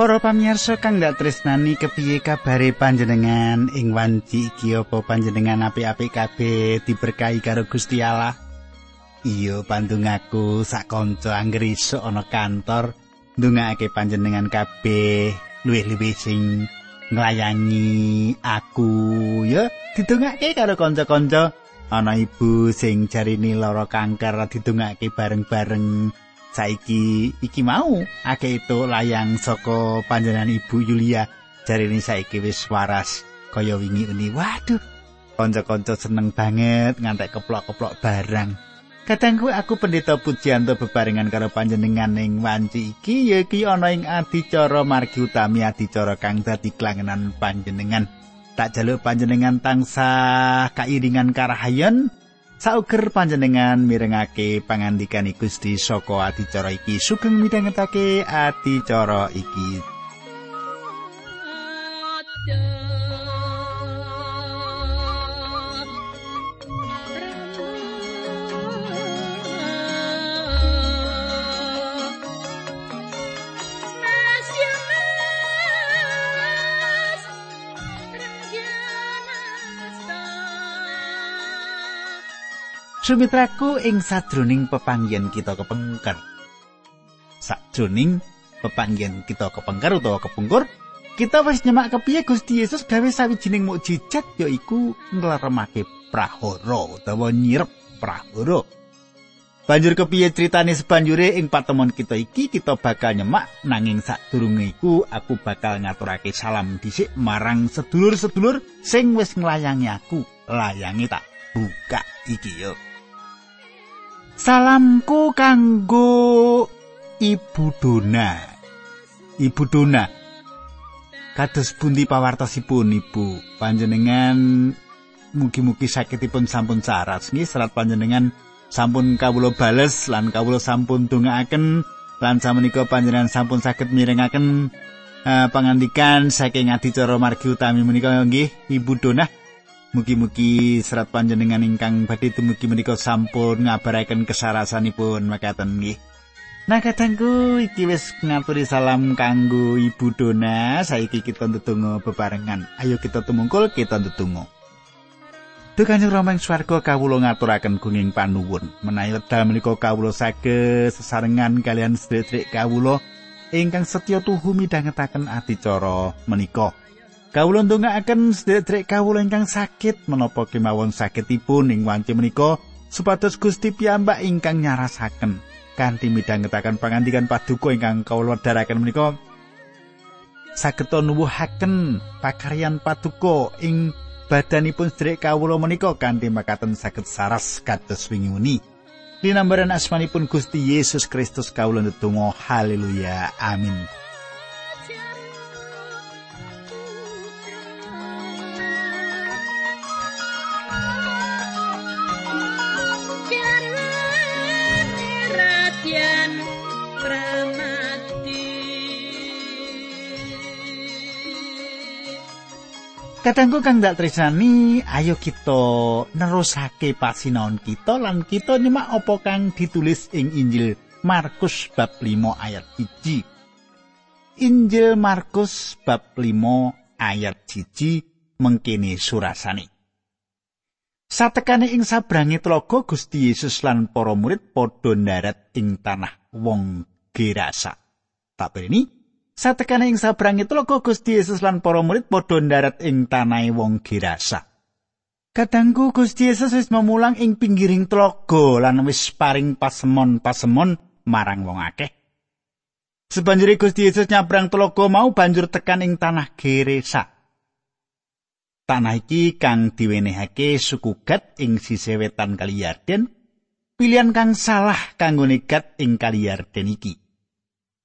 Para pamirsa kang dak tresnani kepiye kabare panjenengan? Ing wanci iki apa panjenengan apik-apik kabeh diberkahi karo Gusti Allah. Iya pandungaku sak kanca angger iso ana kantor ndongake panjenengan kabeh luwih-luwih sing nglayangi aku. Ya didongake karo kanca-kanca. Ana ibu sing jarine lara kanker didongake bareng-bareng saiki iki mau. Akeh itu layang saka panjenengan Ibu Yulia. Jarine saiki wis waras kaya wingi uni. Waduh kanca-kanca seneng banget ngantek keplok-keplok barang. Kadangku aku pendeta pujianto bebarengan karo panjenengan ing wanci iki ya iki ana ing adicara margi utami adicara kang dadi klangenan panjenengan. Tak jaluk panjenengan tansah kairingan karahayon Sauger panjenengan mirengake pangandikan Gusti saka adicara iki sugeng midhangetake adicara iki. Sumitraku ing sadroning pepanggihan kita kepengker. Sadroning pepanggihan kita kepengker utawa kepungkur, kita wis nyemak kepiye Gusti Yesus gawe sawijining mukjizat yaiku ngleremake prahara utawa nyirep prahara. Banjur kepiye critane sebanjure ing patemon kita iki kita bakal nyemak nanging sadurunge iku aku bakal ngaturake salam dhisik marang sedulur-sedulur sing wis nglayangi aku. Layangi tak buka iki yo. Salamku kanggo Ibu Dona. Ibu Dona. Kados pundi pawartosipun Ibu? Panjenengan mugi-mugi sakitipun sampun saras nggih serat panjenengan sampun kawula bales lan kawula sampun dongaaken lan samenika panjenengan sampun saged mirengaken uh, pangandikan saking adicara margi utami menika nggih Ibu Dona. Mugi-mugi serat panjenengan ingkang badhe dumugi menika sampun ngabaraken kesarasanipun makaten nggih. Nah kadangku iki wis ngaturi salam kanggo Ibu Dona, saiki kita ndedonga bebarengan. Ayo kita tumungkul, kita ndedonga. Duh Kanjeng Rama ing swarga kawula ngaturaken gunging panuwun. Menawi wekdal menika kawula saged sesarengan kalian sedherek kawula ingkang setya tuhu midhangetaken adicara menika. Kawula ndongaaken sedherek kawula ingkang sakit menapa kemawon sakitipun ing wanci menika supados Gusti piyambak ingkang nyarasaken kanthi midhangetaken pangandikan paduka ingkang kawula wedharaken menika saged nuwuhaken pakaryan paduka ing badanipun sedherek kawula menika kanthi makaten saged saras kados wingi. Linambaran asmanipun Gusti Yesus Kristus kawula ndedonga haleluya amin. Kadangku kang dak tresnani, ayo kita nerusake pasinaon kita lan kita nyemak apa kang ditulis ing Injil Markus bab 5 ayat 1. Injil Markus bab 5 ayat 1 mengkini surasane. Satekane ing sabrangi tlaga Gusti Yesus lan para murid padha ndarat ing tanah wong Gerasa. Tak ini Satekane ing sabrangi tlaga Gusti Yesus lan para murid padha ndarat ing tanahe wong Gerasa. Kadangku Gusti Yesus wis memulang ing pinggiring tlaga lan wis paring pasemon-pasemon marang wong akeh. Sebanjuri Gusti Yesus nyabrang tlaga mau banjur tekan ing tanah Gerasa. Tanah iki kang diwenehake suku Gad ing sisih wetan Kali Yarden, pilihan kang salah kanggo negat ing Kali Yarden iki.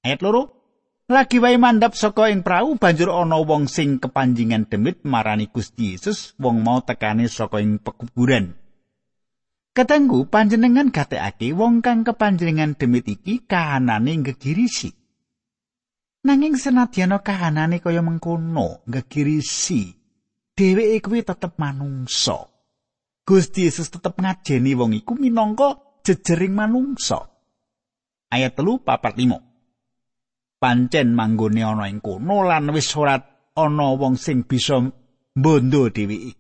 Ayat loro, Lagi wae mandap saka ing prau banjur ana wong sing kepanjingan demit marani Gusti Yesus wong mau tekane saka ing pekuburan. Katanggu panjenengan gatekake wong kang kepanjenengan demit iki kahanane ngegirisi. Nanging senadyan kahanane kaya mengkono ngegirisi, dheweke kuwi tetep manungsa. Gusti Yesus tetep ngajeni wong iku minangka jejering manungsa. Ayat telu papat limo. Pancen manggone ana ing kono lan wis ora ana wong sing bisa mbondo dheweke.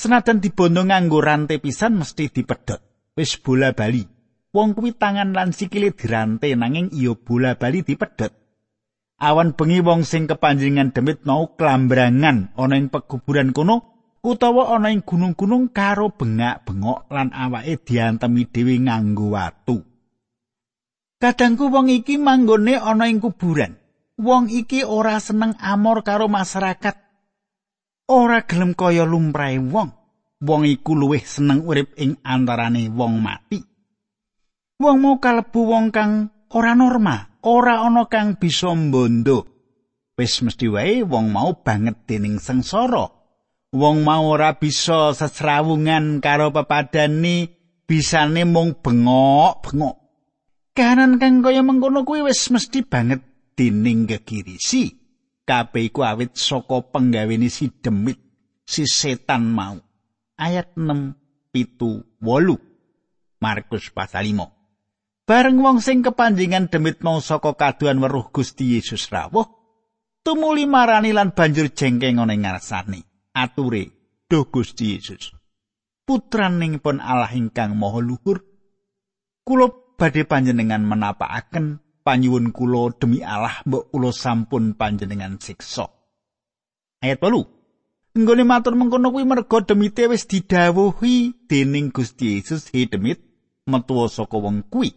Senajan dibondo nganggo rantai pisan mesti dipedhot. Wis bola bali. Wong kuwi tangan lan sikile dirante nanging iya bola bali dipedhot. Awan bengi wong sing kepanjenengan demit mau klambrangan ana ing pekuburan kono utawa ana ing gunung-gunung karo bengak-bengok lan awake diantemi dhewe nganggo watu. Kadangku wong iki manggone ana ing kuburan. Wong iki ora seneng amor karo masyarakat. Ora gelem kaya lumrahe wong. Wong iku luwih seneng urip ing antarane wong mati. Wong mau kalebu wong kang ora normal, ora ana kang bisa mbondo. Wis mesti wae wong mau banget dening sengsara. Wong mau ora bisa sesrawungan karo pepadani, bisane mung bengok-bengok. Kahanan kang kaya mengkono kuwi wis mesti banget dening gegirisi kabeh iku awit saka penggawene si demit si setan mau. Ayat 6 pitu wolu. Markus pasal 5 bareng wong sing kepanjingan demit mau saka kaduan weruh Gusti Yesus rawuh tumuli marani lan banjur jengkeng ana ngarsane. Ature do Gusti Yesus putraning pun Allah ingkang maha luhur kula badhe panjenengan menapaaken panyuwun kula demi Allah mbok kula sampun panjenengan siksa. Ayat 8. Nggone matur mengkono kuwi merga demite wis didhawuhi dening Gusti Yesus he demit metu saka wong kuwi.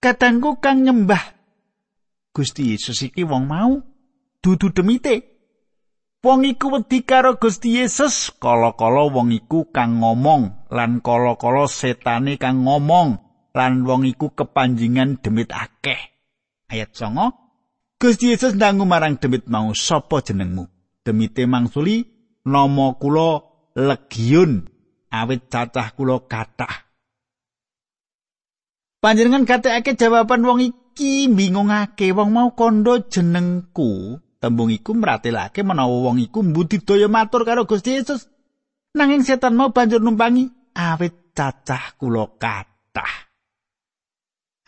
Katangku kang nyembah Gusti Yesus iki wong mau dudu demite. Wong iku wedi karo Gusti Yesus, kala-kala wong iku kang ngomong lan kala-kala setane kang ngomong lan wong iku kepanjingan demit akeh. Ayat 9. Gusti Yesus ndangu marang demit mau, "Sapa jenengmu?" Demite mangsuli, "Nama kula Legiun, awit cacah kula kathah." Panjenengan katekake jawaban wong iki bingungake wong mau kondo jenengku. Tembung iku meratelake menawa wong iku mbudidaya matur karo Gusti Yesus. Nanging setan mau banjur numpangi awit cacah kula kathah.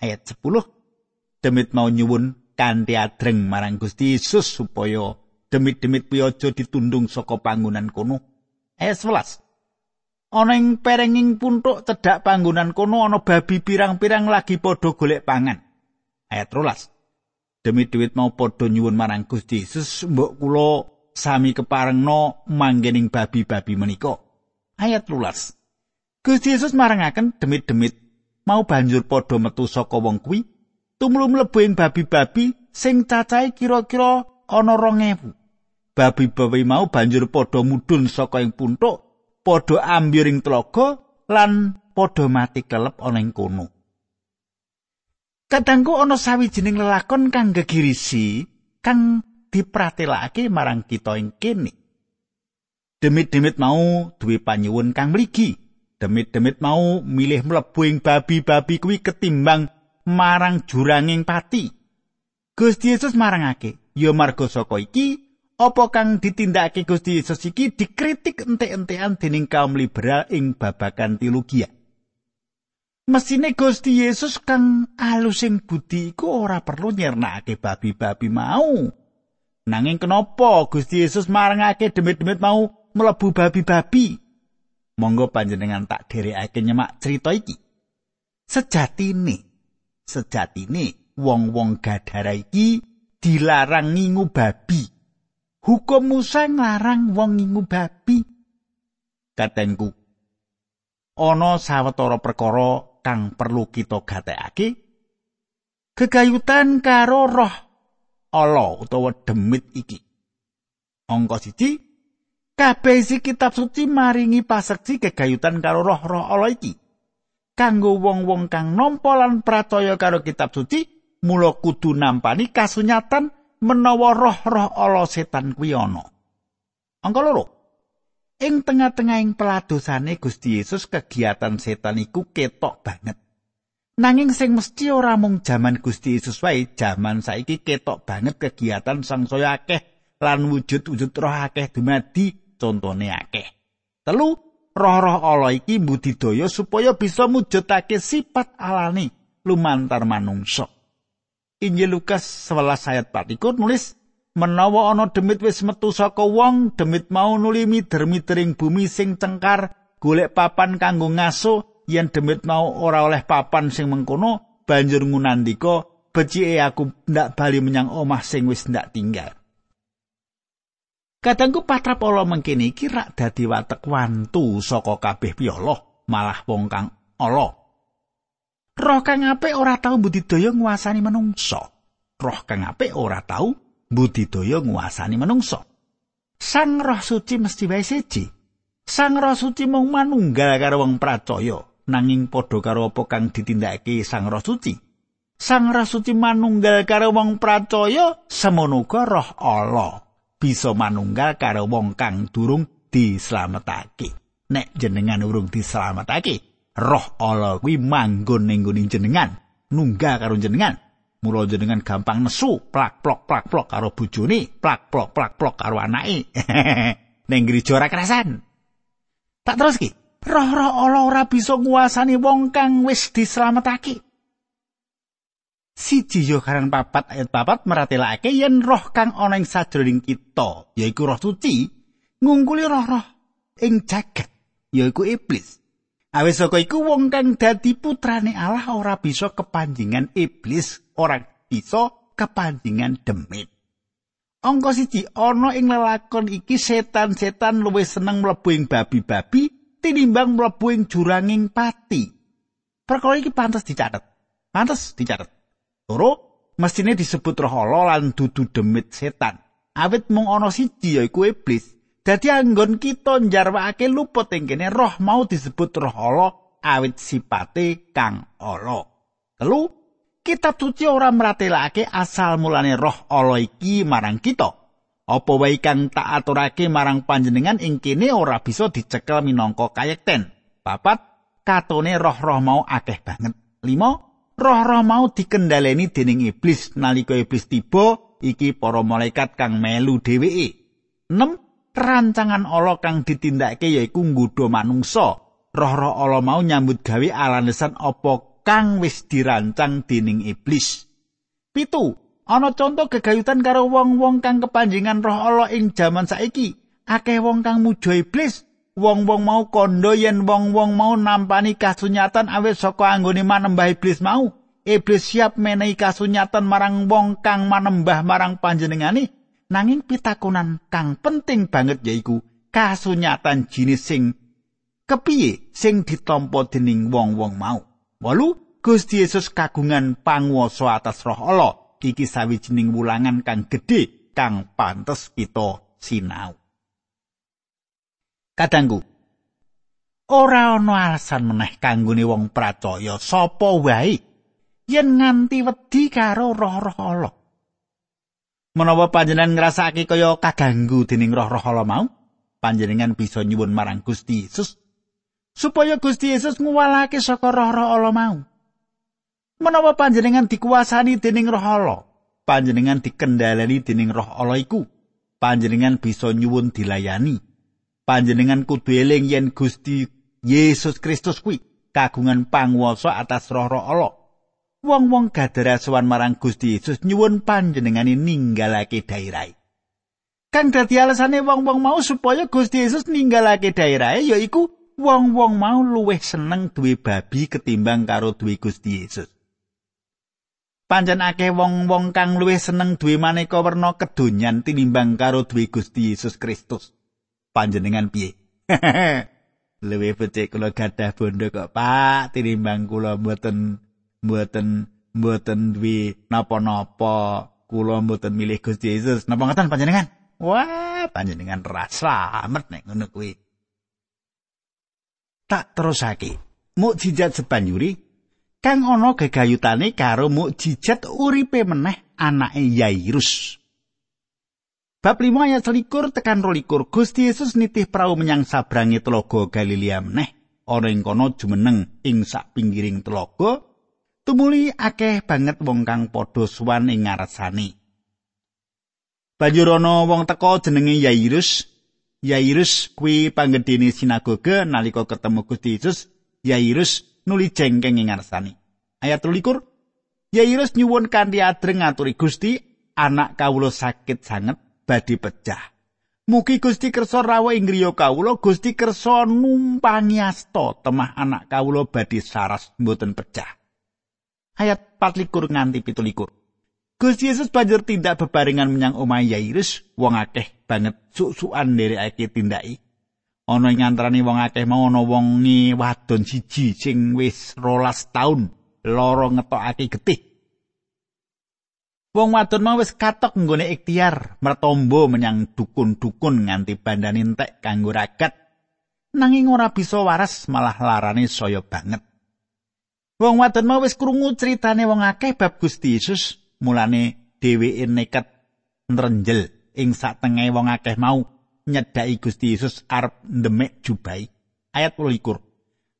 Ayat 10 demit mau nyuwun kanthi adreng marang Gusti Yesus supaya demit-demit piyaja ditundung saka panggonan kono. Ayat 11 ana ing perenging puntuk cedhak panggonan kono ana babi pirang-pirang lagi padha golek pangan. Ayat 13 demit-demit mau padha nyuwun marang Gusti Yesus mbok kula sami keparengno manggening babi-babi menika. Ayat 13 Gusti Yesus marangaken demit-demit mau banjur padha metu saka wong kuwi tumlu mlebu ing babi-babi sing cacahe kira-kira ana 2000 babi-babi mau banjur padha mudhun saka ing puntuk padha ambyur ing tlaga lan padha mati kelep ana ing kono Kadangku ana sawijining lelakon kang gegirisi kang dipratelake marang kita ing kene. Demit-demit mau duwe panyuwun kang mligi. Demit-demit mau milih mlebu ing babi-babi kuwi ketimbang marang juranging pati. Gusti Yesus marangake, ya marga saka iki apa kang ditindakake Gusti Yesus iki dikritik entek-entekan dening kaum liberal ing babagan teologi. Mesine Gusti Yesus kang alusing budi iku ora perlu nyernakake babi-babi mau. Nanging kenapa Gusti Yesus marangake demit-demit mau mlebu babi-babi? Monggo panjenengan tak dherekake nyemak cerita iki. Sejatine, sejatine wong-wong gadara iki dilarang ngingu babi. Hukum Musa nglarang wong ngingu babi. Katengku, ana sawetara perkara kang perlu kita gatekake. Gegayutan karo roh Allah utawa demit iki. Angka siji Kabeh isi kitab suci maringi paseksi kegayutan karo roh-roh Allah iki. Kanggo wong-wong kang nampa lan percaya karo kitab suci, mula kudu nampani kasunyatan menawa roh-roh Allah setan kuwi ana. Angka loro. Ing tengah-tengahing peladosane Gusti Yesus kegiatan setan iku ketok banget. Nanging sing mesti ora mung jaman Gusti Yesus wae, jaman saiki ketok banget kegiatan sangsaya akeh lan wujud-wujud roh akeh dumadi contone akeh. Telu, roh-roh Allah iki budidaya supaya bisa mujudake sifat alani lumantar manungsa. Injil Lukas 11 ayat 24 nulis menawa ana demit wis metu saka wong demit mau nuli mider-midering bumi sing cengkar golek papan kanggo ngaso yen demit mau ora oleh papan sing mengkono banjur ngunandika becike aku ndak bali menyang omah sing wis ndak tinggal Kadangku patrap ala mengkene iki rak dadi watek wantu saka kabeh piyoloh malah wong kang ala. Roh kang apik ora tau budidaya nguasani manungsa. Roh kang apik ora tau budidaya nguasani manungsa. Sang Roh Suci mesti wae siji. Sang Roh Suci mung manunggal karo wong pracaya, nanging padha karo apa kang ditindakake Sang Roh Suci. Sang Roh Suci manunggal karo wong pracaya, semono Roh Allah bisa manunggal karo wong kang durung dislametake. Nek jenengan urung dislametake, Roh Allah kuwi manggon ning jenengan, nunggal karo jenengan. Mula jenengan gampang nesu, plak plok plak plok karo bojone, plak plok plak plok karo anake. Ning gereja ora kerasan. Tak terus ki. Roh-roh Allah ora bisa nguasani wong kang wis dislametake. Siji Yohanes papat ayat papat meratelake yen roh kang ana ing sajroning kita, yaiku roh suci, ngungkuli roh-roh ing jagat, yaiku iblis. Awis saka iku wong kang dadi putrane Allah ora bisa kepanjingan iblis, ora bisa kepanjingan demit. Angka siji ana ing lelakon iki setan-setan luwih seneng mlebu ing babi-babi tinimbang mlebu ing juranging pati. Perkara iki pantes dicatet. Pantes dicatet. Loro mestine disebut roh Allah lan dudu demit setan. Awit mung ana siji yaiku iblis. Dadi anggon kita njarwakake luput ing kene roh mau disebut roh Allah awit sipate kang ala. Telu, kitab suci ora meratelake asal mulane roh Allah iki marang kita. Apa wae kang tak aturake marang panjenengan ing kene ora bisa dicekel minangka kayekten. Papat, katone roh-roh mau akeh banget. Limo, roh-roh mau dikendhaleni dening iblis nalika iblis tiba iki para malaikat kang melu dheweke. 6 rancangan Allah kang ditindakake yaiku nggodha manungsa. Roh-roh Allah mau nyambut gawe alasan apa kang wis dirancang dening iblis. Pitu, ana contoh gegayutan karo wong-wong kang kepanjingan roh Allah ing jaman saiki. Akeh wong kang muja iblis, wong-wong mau kondo yen wong-wong mau nampani kasunyatan awet saka anggone manembah iblis mau. Iblis siap menehi kasunyatan marang wong kang manembah marang panjenengane nanging pitakonan kang penting banget yaiku kasunyatan jinis sing kepiye sing ditampa dening wong-wong mau. Walu Gusti Yesus kagungan panguwasa atas Roh Allah. Iki sawijining wulangan kang gedhe kang pantes kita sinau. Kadangku ora ana alasan meneh kanggone wong pracaya sapa wae yen nganti wedi karo roh-roh Allah. Menawa panjenengan ngrasake kaya kaganggu dening roh-roh Allah mau, panjenengan bisa nyuwun marang Gusti Yesus supaya Gusti Yesus nguwalake saka roh-roh Allah mau. Menawa panjenengan dikuasani dening roh Allah, panjenengan dikendhaleni dening roh Allah iku, panjenengan bisa nyuwun dilayani. Panjenengan kudu eling yen Gusti Yesus Kristus kuwi kagungan panguwasa atas roh-roh Allah. wong-wong gadara sowan marang Gusti Yesus nyuwun panjenengane ninggalake daerah. Kang dadi alasane wong-wong mau supaya Gusti Yesus ninggalake daerah yaiku wong-wong mau luwih seneng duwe babi ketimbang karo duwe Gusti Yesus. Panjen akeh wong-wong kang luwih seneng duwe maneka werna kedonyan tinimbang karo duwe Gusti Yesus Kristus. Panjenengan piye? luwih becik kula gadah bondo kok Pak tinimbang kula mboten mboten mboten duwe napa-napa. Kula mboten milih Gusti Yesus. Napa ngoten panjenengan? Wah panjenengan ra slamet nek ngono kuwi. Tak terusake. Mukjizat sepanyuri kang ana gegayutane karo mukjizat uripe meneh anake Yairus Bab 5 ayat 21 tekan 22 Gusti Yesus nitih prau menyang sabrangi telaga Galilea meneh ana ing kono jumeneng ing sak pinggiring telaga tumuli akeh banget wong kang padha suwan ing ngarsane. Banjur ana wong teka jenenge Yairus. Yairus kuwi panggedene sinagoga nalika ketemu Gusti Yesus, Yairus nuli jengkeng ing ngarsane. Ayat 23 Yairus nyuwun kanthi adreng ngaturi Gusti, anak kawula sakit sanget badhe pecah. Mugi Gusti kersa rawuh ing griya kawula, Gusti kersa numpangi asta temah anak kawula badhe saras mboten pecah. Ayat 24 nganti 17. Gusti Yesus banjur tindak bebarengan menyang omah Yairus, wong akeh banget suk-sukan nderekake tindaki. Ana ing antarané wong akeh mau ana wong wadon siji sing wis rolas taun lara ngetokake getih. Wong wadon mau wis katok nggone ikhtiar mertombo menyang dukun-dukun nganti bandane entek kanggo ragat. Nanging ora bisa waras malah larane saya banget. Wong wadon mau wis krungu critane wong akeh bab Gusti Yesus, mulane dheweke nekat nrenjel ing satengah wong akeh mau nyedhaki Gusti Yesus arep ndemek jubai. Ayat 21.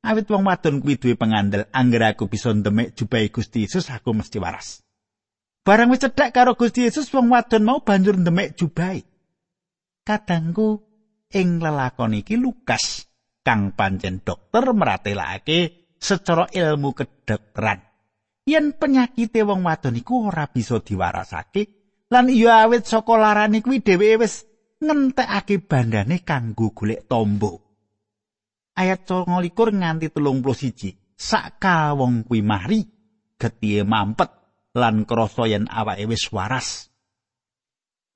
Awit wong wadon kuwi duwe pengandel, angger aku bisa ndemek jubai Gusti Yesus aku mesti waras. Barang wis cedhak karo Gusti Yesus wong wadon mau banjur ndemek jubai. Kadangku ing lelakon iki Lukas kang pancen dokter meratelake secara ilmu kedokteran. Yen penyakite wong wadon iku ora bisa diwarasake lan iya awit saka larane kuwi dheweke wis ngentekake bandane kanggo golek tombo. Ayat 29 nganti 31. Sak wong kuwi mari getihe mampet lan krasa yen awake wis waras.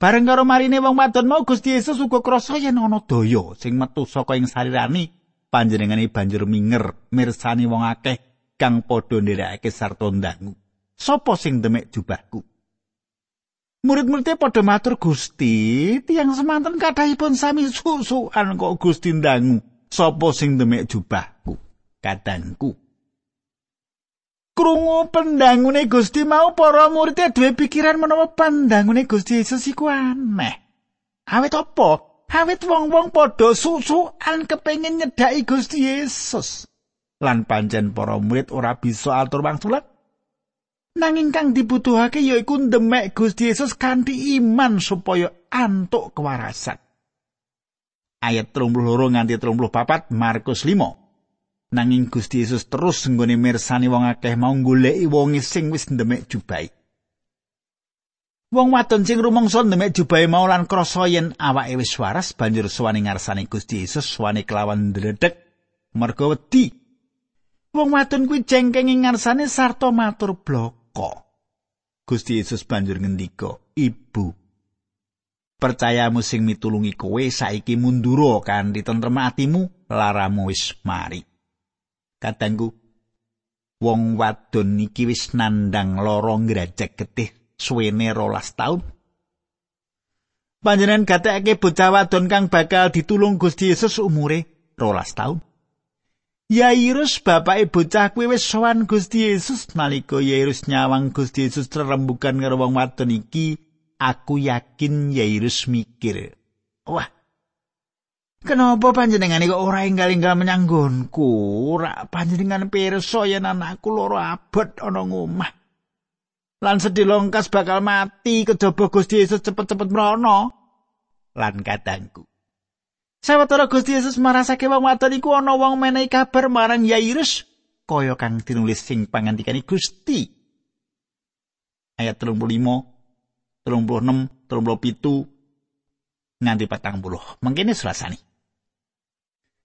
Bareng karo marine wong wadon mau Gusti Yesus uga krasa yen ana daya sing metu saka ing sarirane panjenengane banjur minger mirsani wong akeh kang padha nderekake sarta ndangu. Sopo sing demek jubahku? Murid-muridé padha matur Gusti, tiang semanten kathahipun sami susukan kok Gusti ndangu. Sopo sing demek jubahku? Kadangku. Krungu pendangune Gusti mau para murid duwe pikiran menawa pandangune Gusti Yesus iku aneh. Awit apa? Awit wong-wong padha susukan kepengin nyedhaki Gusti Yesus. Lan pancen para murid ora bisa atur wangsulan. Nanging kang dibutuhake yaiku ndemek Gusti Yesus kanthi iman supaya antuk kewarasan. Ayat 32 nganti 34 Markus 5. Nanging Gusti Yesus terus nggone mirsani wong akeh mau goleki wong sing wis ndemek jubai. Wong wadon sing rumangsa ndemek jubai mau lan krasa yen awake wis waras banjur suwani ngarsane Gusti Yesus suwani kelawan ndredeg merga wedi. Wong wadon kuwi jengkeng ing ngarsane sarta matur bloko. Gusti Yesus banjur ngendika, "Ibu, percayamu sing mitulungi kowe saiki mundura kanthi tentrem atimu, laramu wis mari." Katanggu wong wadon iki wis nandang lara ngrajak getih suwene rolas taun. Panjenengan gatekake bocah wadon kang bakal ditulung Gusti Yesus umure rolas taun. Yairus bapake bocah kuwi wis sowan Gusti Yesus nalika Yairus nyawang Gusti Yesus rerembugan karo wong wadon iki, aku yakin Yairus mikir, "Wah, Kenapa panjenengan kok ora enggal-enggal menyang nggonku? Ora panjenengan pirsa yen anakku loro abot ana ngomah. Lan sedhi longkas bakal mati kejaba Gusti Yesus cepet-cepet mrono. Lan kadangku. Sawetara Gusti Yesus marasake wong wadon iku ana wong menehi kabar marang Yairus kaya kang dinulis sing pangandikane Gusti. Ayat 35, 36, 37 nganti patang puluh. Mungkin ini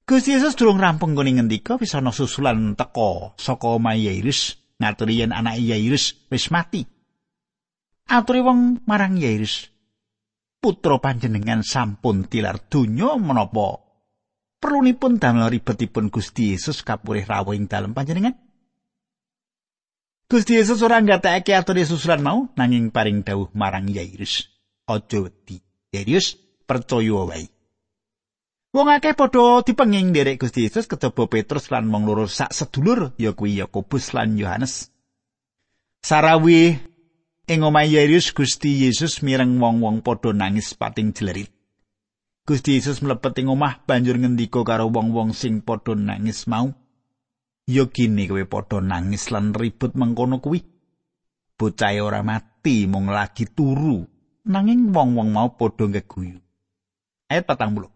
Gusti Yesus durung rampung ngene ngendika wis ana susulan teka saka omah Yairus ngaturi yen anak Yairus wis mati. Aturi wong marang Yairus. Putra panjenengan sampun tilar donya menapa perlunipun damel ribetipun Gusti Yesus kapurih rawuh ing dalem panjenengan? Gusti Yesus ora ngatakake aturi susulan mau nanging paring dawuh marang Yairus. Aja wedi. Yairus percaya wae. Wong akeh padha dipenging nderek Gusti Yesus kejaba Petrus lan wong loro sak sedulur ya kuwi Yakobus lan Yohanes. Sarawi ing omahe Yairus Gusti Yesus mireng wong-wong padha nangis pating jlerit. Gusti Yesus mlebet ing omah banjur ngendika karo wong-wong sing padha nangis mau. Ya kene kowe padha nangis lan ribut mengkono kuwi. Bocah ora mati mung lagi turu nanging wong-wong mau padha ngeguyu. Ayat 40.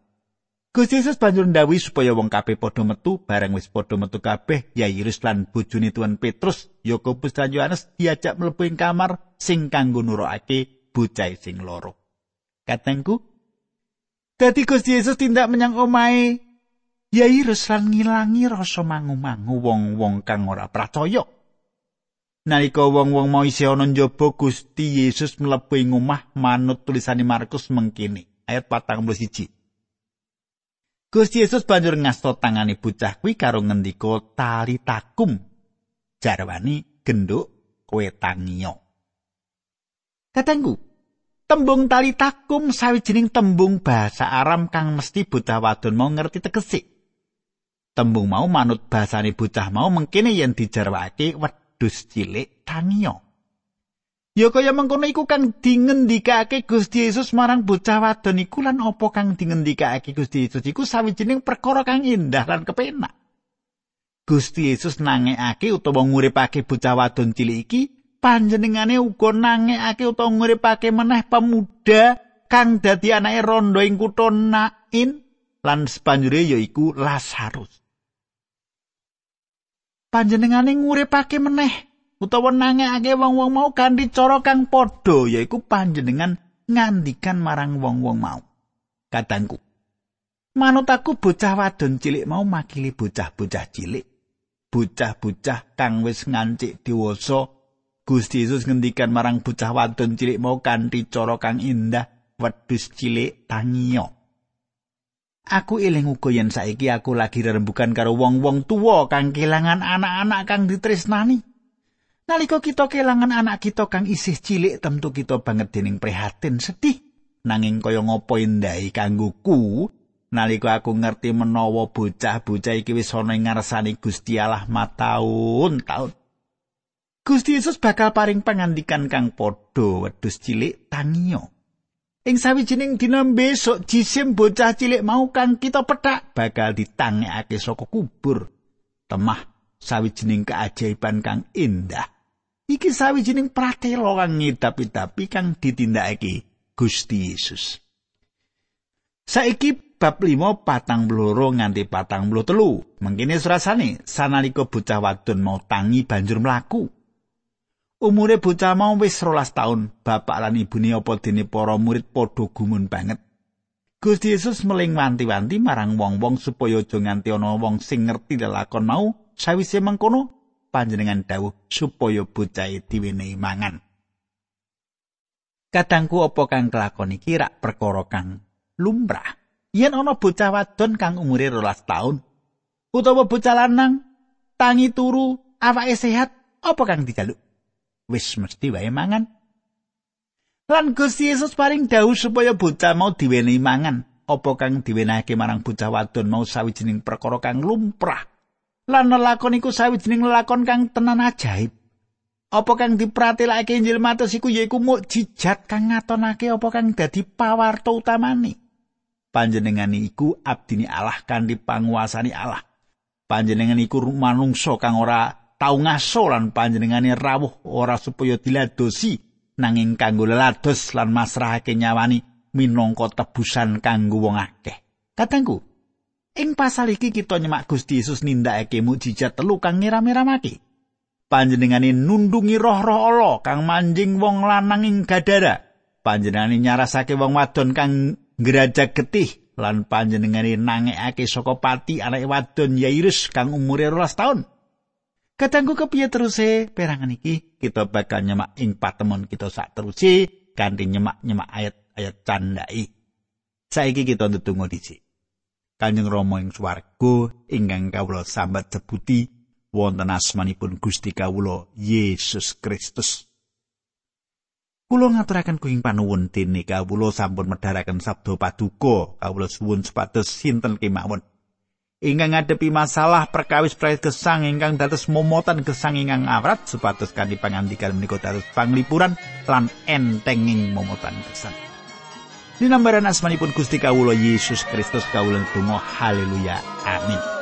Gusti Yesus banjur ndawi supaya wong kabeh padha metu bareng wis padha metu kabeh Yairus lan bojone Tuhan Petrus Yakobus lan Yohanes diajak mlebu ing kamar sing kanggo nurokake bocah sing loro. Katengku Dadi Gusti Yesus tindak menyang omahe Yairus lan ngilangi rasa mangu-mangu wong-wong kang ora percaya. Nalika wong-wong mau isih ana njaba Gusti Yesus mlebu ing omah manut tulisane Markus mengkini ayat 41. Gusti Yesus banjur ngasto tangane bocah kuwi karo ngendika tali takum. Jarwani genduk kowe tangiyo. Katengku, tembung tali takum sawijining tembung bahasa Aram kang mesti bocah wadon mau ngerti tegese. Tembung mau manut bahasane bocah mau mengkene yen dijarwake wedhus cilik tangiyo. Ya kaya mengkono iku kang dingendikake Gusti Yesus marang bocah wadon iku lan apa kang dingendikake Gusti Yesus iku sawijining perkara kang indah lan kepenak. Gusti Yesus nangekake utawa nguripake bocah wadon cilik iki panjenengane uga nangekake utawa nguripake meneh pemuda kang dadi anake rondo ing kutha Nain lan sepanjure yaiku Lazarus. Panjenengane nguripake meneh utawa nangekake wong-wong mau kanthi cara kang padha yaiku panjenengan ngandikan marang wong-wong mau. Kadangku. Manut aku bocah wadon cilik mau makili bocah-bocah cilik. Bocah-bocah kang wis ngancik dewasa Gusti Yesus ngendikan marang bocah wadon cilik mau kanthi cara kang indah wedhus cilik tangiyo. Aku eling uga yen saiki aku lagi rembukan karo wong-wong tuwa kang kelangan anak-anak kang ditresnani. Nalika kita kelangan anak kita kang isih cilik tentu kita banget dening prihatin sedih. Nanging kaya ngopo indai kanggoku nalika aku ngerti menawa bocah-bocah iki wis ana ing ngarsane Gusti Allah mataun-taun. Gusti Yesus bakal paring pangandikan kang padha wedhus cilik tangiyo. Ing sawijining dina besok jisim bocah cilik mau kang kita petak bakal ditangekake saka kubur. Temah sawijining keajaiban kang indah. Iki sawijining pratela kang ngidapi-dapi kang ditindakake Gusti Yesus. Saiki bab 5 patang bloro nganti patang bloro telu. Mengkini serasane sanalika bocah wadon mau tangi banjur mlaku. Umure bocah mau wis rolas taun, bapak lan ibune apa dene para murid padha gumun banget. Gusti Yesus meling wanti-wanti marang wong-wong supaya aja nganti ana wong sing ngerti lelakon mau sawise mengkono panjenengan dawuh supaya bocah diwenehi mangan. Kadangku apa kang kelakon iki rak perkara kang lumrah. Yen ana bocah wadon kang umure rolas taun utawa bocah lanang tangi turu awake sehat apa kang dijaluk? Wis mesti wae mangan. Lan Gusti Yesus paring dawuh supaya bocah mau diwenehi mangan. Apa kang diwenehake marang bocah wadon mau sawijining perkara kang lumrah. Lan lelakon iku sawijining lelakon kang tenan ajaib. Apa kang dipratelake Injil Matius iku yaiku mukjizat kang ngatonake apa kang dadi pawarta utamane. Panjenengan iku abdini Allah kanthi panguasani Allah. Panjenengan iku manungsa kang ora tau ngaso lan panjenengane rawuh ora supaya diladosi nanging kanggo lelados lan masrahake nyawani minangka tebusan kanggo wong akeh. Katengku, Ing pasal iki kita nyemak Gusti Yesus nindakake mukjizat telu kang ngiram-iramake. Panjenengane nundungi roh-roh Allah kang manjing wong lanang ing gadara. Panjenengane nyarasake wong wadon kang ngrajak getih lan panjenengane nangekake saka pati anake wadon Yairus kang umure 12 taun. Katanggu kepiye teruse perangan iki kita bakal nyemak ing patemon kita sak teruse kanthi nyemak-nyemak ayat-ayat candai. Saiki kita ndedonga dhisik. Kanjeng Rama ing swarga ingkang kawula sambat sebuti wonten asmanipun Gusti kawula Yesus Kristus. Kula ngaturaken kuing panuwun dene kawula sampun medharaken sabda paduka kawula suwun supados sinten kemawon ingkang ngadepi masalah perkawis praet gesang ingkang dados momotan gesang ingkang awrat supados kanthi pangandikan menika dados panglipuran lan entenging momotan gesang. Dinambaran asmanipun Gusti Kawulo Yesus Kristus kawulo tunggu haleluya. Amin